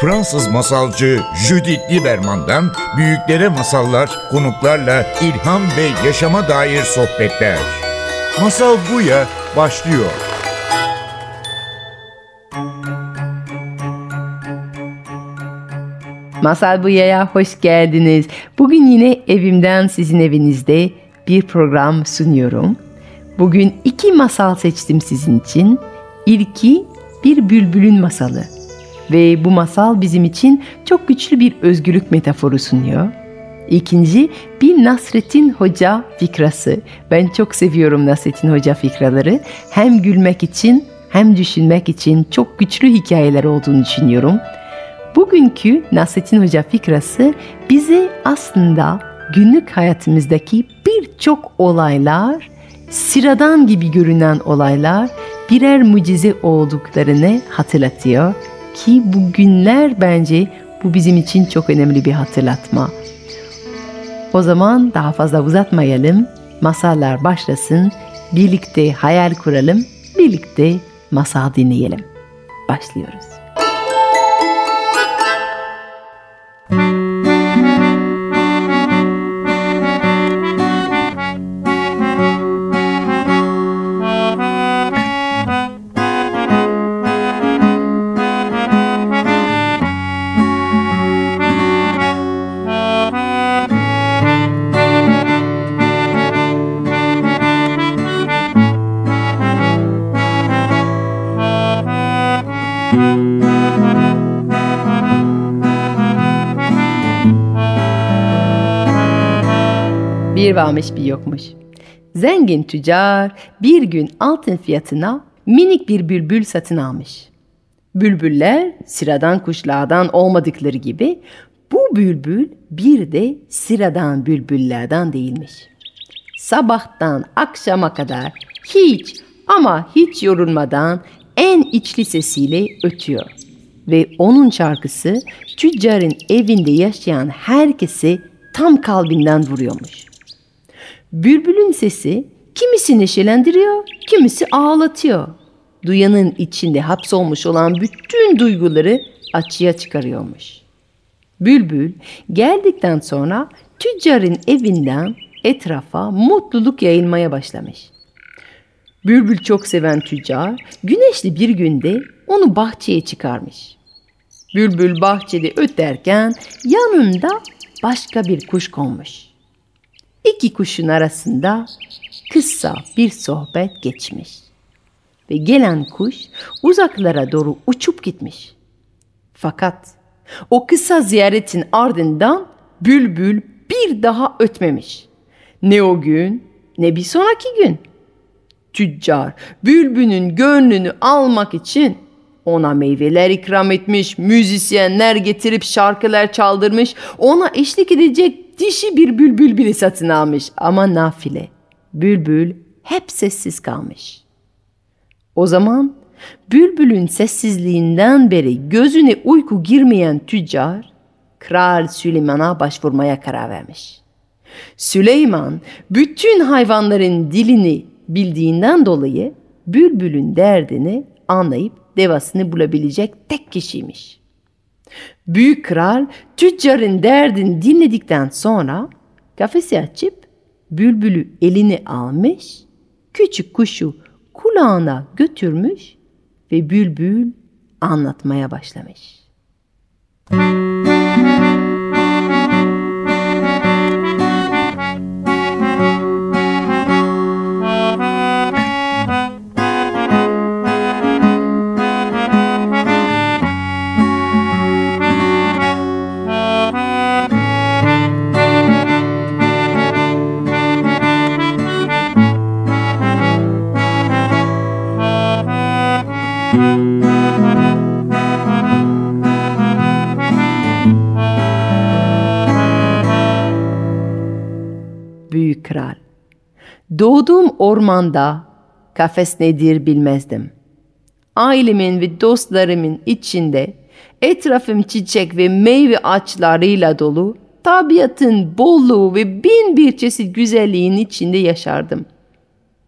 Fransız masalcı Judith Lieberman'dan büyüklere masallar, konuklarla ilham ve yaşama dair sohbetler. Masal Buya başlıyor. Masal Buya'ya hoş geldiniz. Bugün yine evimden sizin evinizde bir program sunuyorum. Bugün iki masal seçtim sizin için. İlki bir bülbülün masalı. Ve bu masal bizim için çok güçlü bir özgürlük metaforu sunuyor. İkinci bir Nasrettin Hoca fikrası. Ben çok seviyorum Nasrettin Hoca fikraları. Hem gülmek için hem düşünmek için çok güçlü hikayeler olduğunu düşünüyorum. Bugünkü Nasrettin Hoca fikrası bize aslında günlük hayatımızdaki birçok olaylar, sıradan gibi görünen olaylar birer mucize olduklarını hatırlatıyor ki bu günler bence bu bizim için çok önemli bir hatırlatma. O zaman daha fazla uzatmayalım. Masallar başlasın. Birlikte hayal kuralım. Birlikte masal dinleyelim. Başlıyoruz. Bir varmış bir yokmuş. Zengin tüccar bir gün altın fiyatına minik bir bülbül satın almış. Bülbüller sıradan kuşlardan olmadıkları gibi bu bülbül bir de sıradan bülbüllerden değilmiş. Sabahtan akşama kadar hiç ama hiç yorulmadan en içli sesiyle ötüyor. Ve onun şarkısı tüccarın evinde yaşayan herkesi tam kalbinden vuruyormuş. Bülbülün sesi kimisi neşelendiriyor, kimisi ağlatıyor. Duyanın içinde hapsolmuş olan bütün duyguları açığa çıkarıyormuş. Bülbül geldikten sonra tüccarın evinden etrafa mutluluk yayılmaya başlamış. Bülbül çok seven tüccar güneşli bir günde onu bahçeye çıkarmış. Bülbül bahçede öterken yanında başka bir kuş konmuş. İki kuşun arasında kısa bir sohbet geçmiş. Ve gelen kuş uzaklara doğru uçup gitmiş. Fakat o kısa ziyaretin ardından bülbül bir daha ötmemiş. Ne o gün ne bir sonraki gün. Tüccar bülbünün gönlünü almak için ona meyveler ikram etmiş, müzisyenler getirip şarkılar çaldırmış, ona eşlik edecek dişi bir bülbül bile satın almış ama nafile. Bülbül hep sessiz kalmış. O zaman bülbülün sessizliğinden beri gözüne uyku girmeyen tüccar, Kral Süleyman'a başvurmaya karar vermiş. Süleyman bütün hayvanların dilini bildiğinden dolayı bülbülün derdini anlayıp devasını bulabilecek tek kişiymiş. Büyük kral tüccarın derdini dinledikten sonra kafesi açıp bülbülü elini almış, küçük kuşu kulağına götürmüş ve bülbül anlatmaya başlamış. Büyük Doğduğum ormanda kafes nedir bilmezdim. Ailemin ve dostlarımın içinde etrafım çiçek ve meyve ağaçlarıyla dolu, tabiatın bolluğu ve bin bir çeşit güzelliğin içinde yaşardım.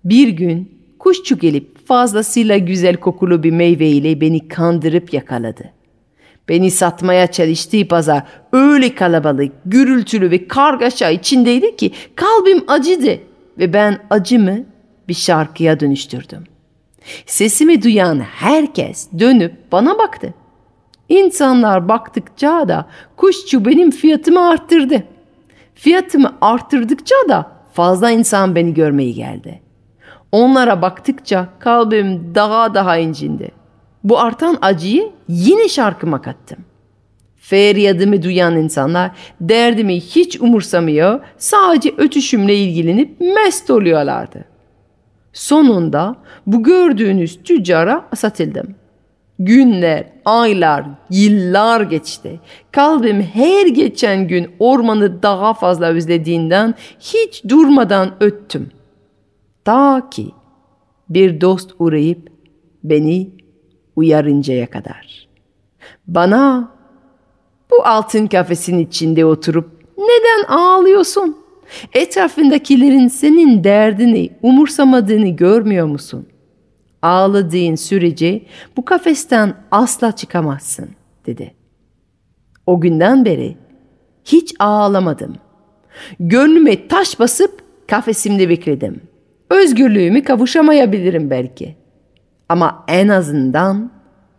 Bir gün kuşçu gelip fazlasıyla güzel kokulu bir meyve ile beni kandırıp yakaladı. Beni satmaya çalıştığı pazar öyle kalabalık, gürültülü ve kargaşa içindeydi ki kalbim acıdı ve ben acımı bir şarkıya dönüştürdüm. Sesimi duyan herkes dönüp bana baktı. İnsanlar baktıkça da kuşçu benim fiyatımı arttırdı. Fiyatımı arttırdıkça da fazla insan beni görmeye geldi. Onlara baktıkça kalbim daha daha incindi. Bu artan acıyı yine şarkıma kattım. Feryadımı duyan insanlar derdimi hiç umursamıyor, sadece ötüşümle ilgilenip mest oluyorlardı. Sonunda bu gördüğünüz tüccara satıldım. Günler, aylar, yıllar geçti. Kalbim her geçen gün ormanı daha fazla özlediğinden hiç durmadan öttüm. Ta ki bir dost uğrayıp beni uyarıncaya kadar. Bana bu altın kafesin içinde oturup neden ağlıyorsun? Etrafındakilerin senin derdini umursamadığını görmüyor musun? Ağladığın sürece bu kafesten asla çıkamazsın dedi. O günden beri hiç ağlamadım. Gönlüme taş basıp kafesimde bekledim. Özgürlüğümü kavuşamayabilirim belki. Ama en azından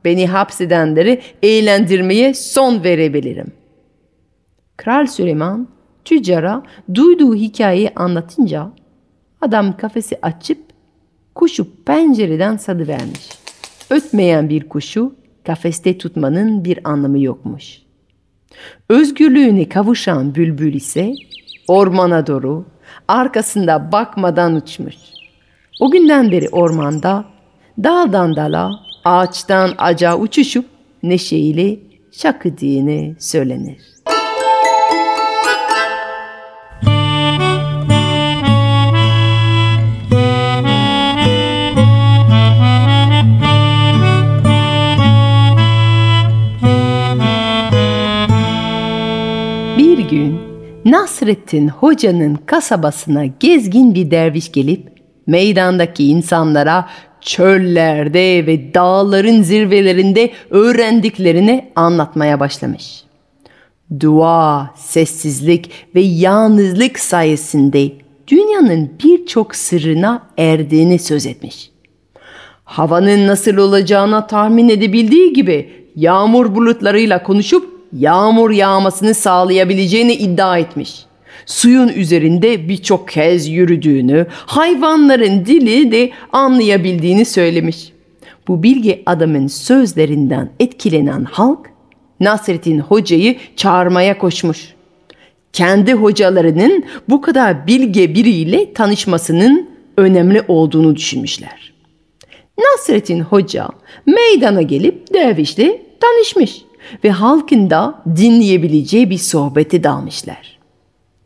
beni hapsedenleri eğlendirmeye son verebilirim. Kral Süleyman tüccara duyduğu hikayeyi anlatınca adam kafesi açıp kuşu pencereden salıvermiş. Ötmeyen bir kuşu kafeste tutmanın bir anlamı yokmuş. Özgürlüğüne kavuşan bülbül ise ormana doğru arkasında bakmadan uçmuş. O günden beri ormanda daldan dala, ağaçtan aca uçuşup neşeyle şakıdığını söylenir. Bir gün Nasrettin Hoca'nın kasabasına gezgin bir derviş gelip meydandaki insanlara çöllerde ve dağların zirvelerinde öğrendiklerini anlatmaya başlamış. Dua, sessizlik ve yalnızlık sayesinde dünyanın birçok sırrına erdiğini söz etmiş. Havanın nasıl olacağına tahmin edebildiği gibi yağmur bulutlarıyla konuşup yağmur yağmasını sağlayabileceğini iddia etmiş. Suyun üzerinde birçok kez yürüdüğünü, hayvanların dili de anlayabildiğini söylemiş. Bu bilgi adamın sözlerinden etkilenen halk Nasrettin Hoca'yı çağırmaya koşmuş. Kendi hocalarının bu kadar bilge biriyle tanışmasının önemli olduğunu düşünmüşler. Nasrettin Hoca meydana gelip dervişle tanışmış ve halkın da dinleyebileceği bir sohbeti dalmışlar.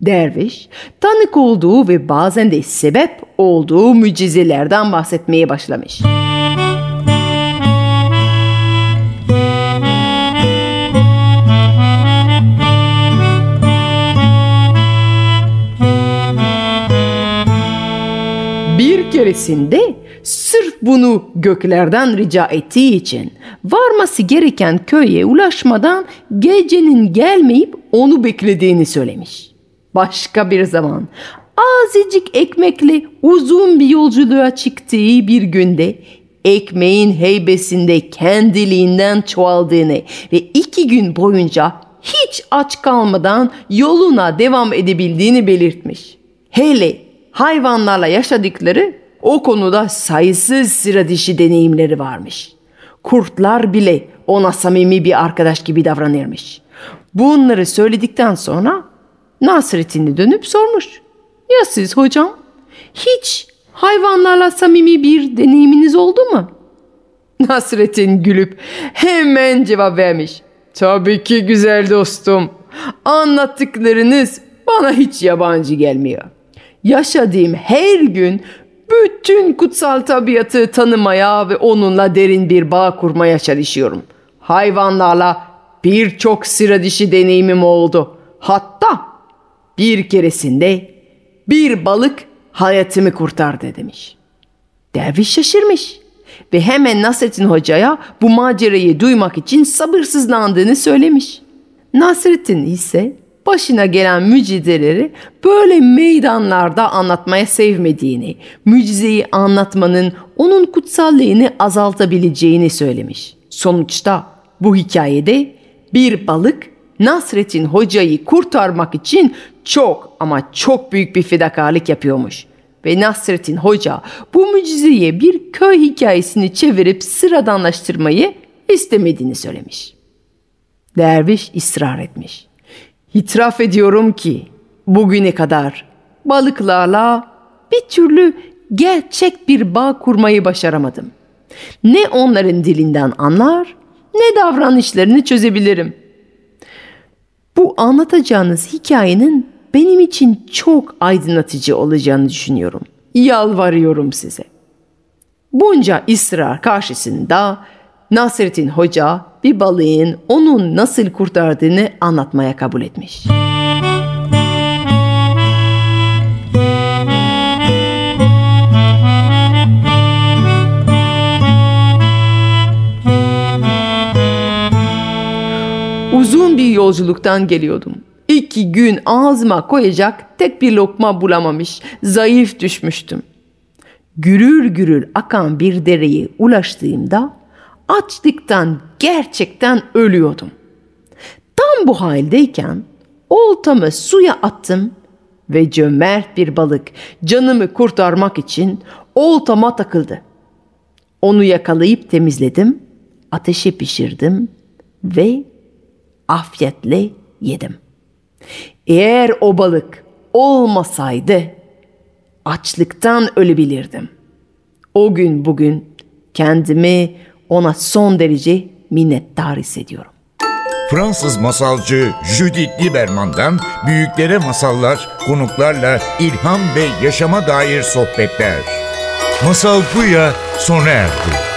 Derviş, tanık olduğu ve bazen de sebep olduğu mucizelerden bahsetmeye başlamış. Bir keresinde sırf bunu göklerden rica ettiği için varması gereken köye ulaşmadan gecenin gelmeyip onu beklediğini söylemiş. Başka bir zaman azıcık ekmekle uzun bir yolculuğa çıktığı bir günde ekmeğin heybesinde kendiliğinden çoğaldığını ve iki gün boyunca hiç aç kalmadan yoluna devam edebildiğini belirtmiş. Hele hayvanlarla yaşadıkları o konuda sayısız sıra dışı deneyimleri varmış. Kurtlar bile ona samimi bir arkadaş gibi davranırmış. Bunları söyledikten sonra Nasrettin'i dönüp sormuş. Ya siz hocam? Hiç hayvanlarla samimi bir deneyiminiz oldu mu? Nasrettin gülüp hemen cevap vermiş. Tabii ki güzel dostum. Anlattıklarınız bana hiç yabancı gelmiyor. Yaşadığım her gün bütün kutsal tabiatı tanımaya ve onunla derin bir bağ kurmaya çalışıyorum. Hayvanlarla birçok sıra dışı deneyimim oldu. Hatta bir keresinde bir balık hayatımı kurtardı demiş. Derviş şaşırmış. ve hemen Nasrettin Hoca'ya bu macerayı duymak için sabırsızlandığını söylemiş. Nasrettin ise başına gelen mucizeleri böyle meydanlarda anlatmaya sevmediğini, mucizeyi anlatmanın onun kutsallığını azaltabileceğini söylemiş. Sonuçta bu hikayede bir balık Nasrettin Hoca'yı kurtarmak için çok ama çok büyük bir fedakarlık yapıyormuş. Ve Nasrettin Hoca bu mucizeye bir köy hikayesini çevirip sıradanlaştırmayı istemediğini söylemiş. Derviş ısrar etmiş. İtiraf ediyorum ki bugüne kadar balıklarla bir türlü gerçek bir bağ kurmayı başaramadım. Ne onların dilinden anlar ne davranışlarını çözebilirim. Bu anlatacağınız hikayenin benim için çok aydınlatıcı olacağını düşünüyorum. Yalvarıyorum size. Bunca ısrar karşısında Nasrettin Hoca bir balığın onun nasıl kurtardığını anlatmaya kabul etmiş. Yolculuktan geliyordum. İki gün ağzıma koyacak tek bir lokma bulamamış, zayıf düşmüştüm. Gürür gürür akan bir dereye ulaştığımda açlıktan gerçekten ölüyordum. Tam bu haldeyken oltamı suya attım ve cömert bir balık canımı kurtarmak için oltama takıldı. Onu yakalayıp temizledim, ateşe pişirdim ve afiyetle yedim. Eğer o balık olmasaydı açlıktan ölebilirdim. O gün bugün kendimi ona son derece minnettar hissediyorum. Fransız masalcı Judith Lieberman'dan büyüklere masallar, konuklarla ilham ve yaşama dair sohbetler. Masal Buya sona erdi.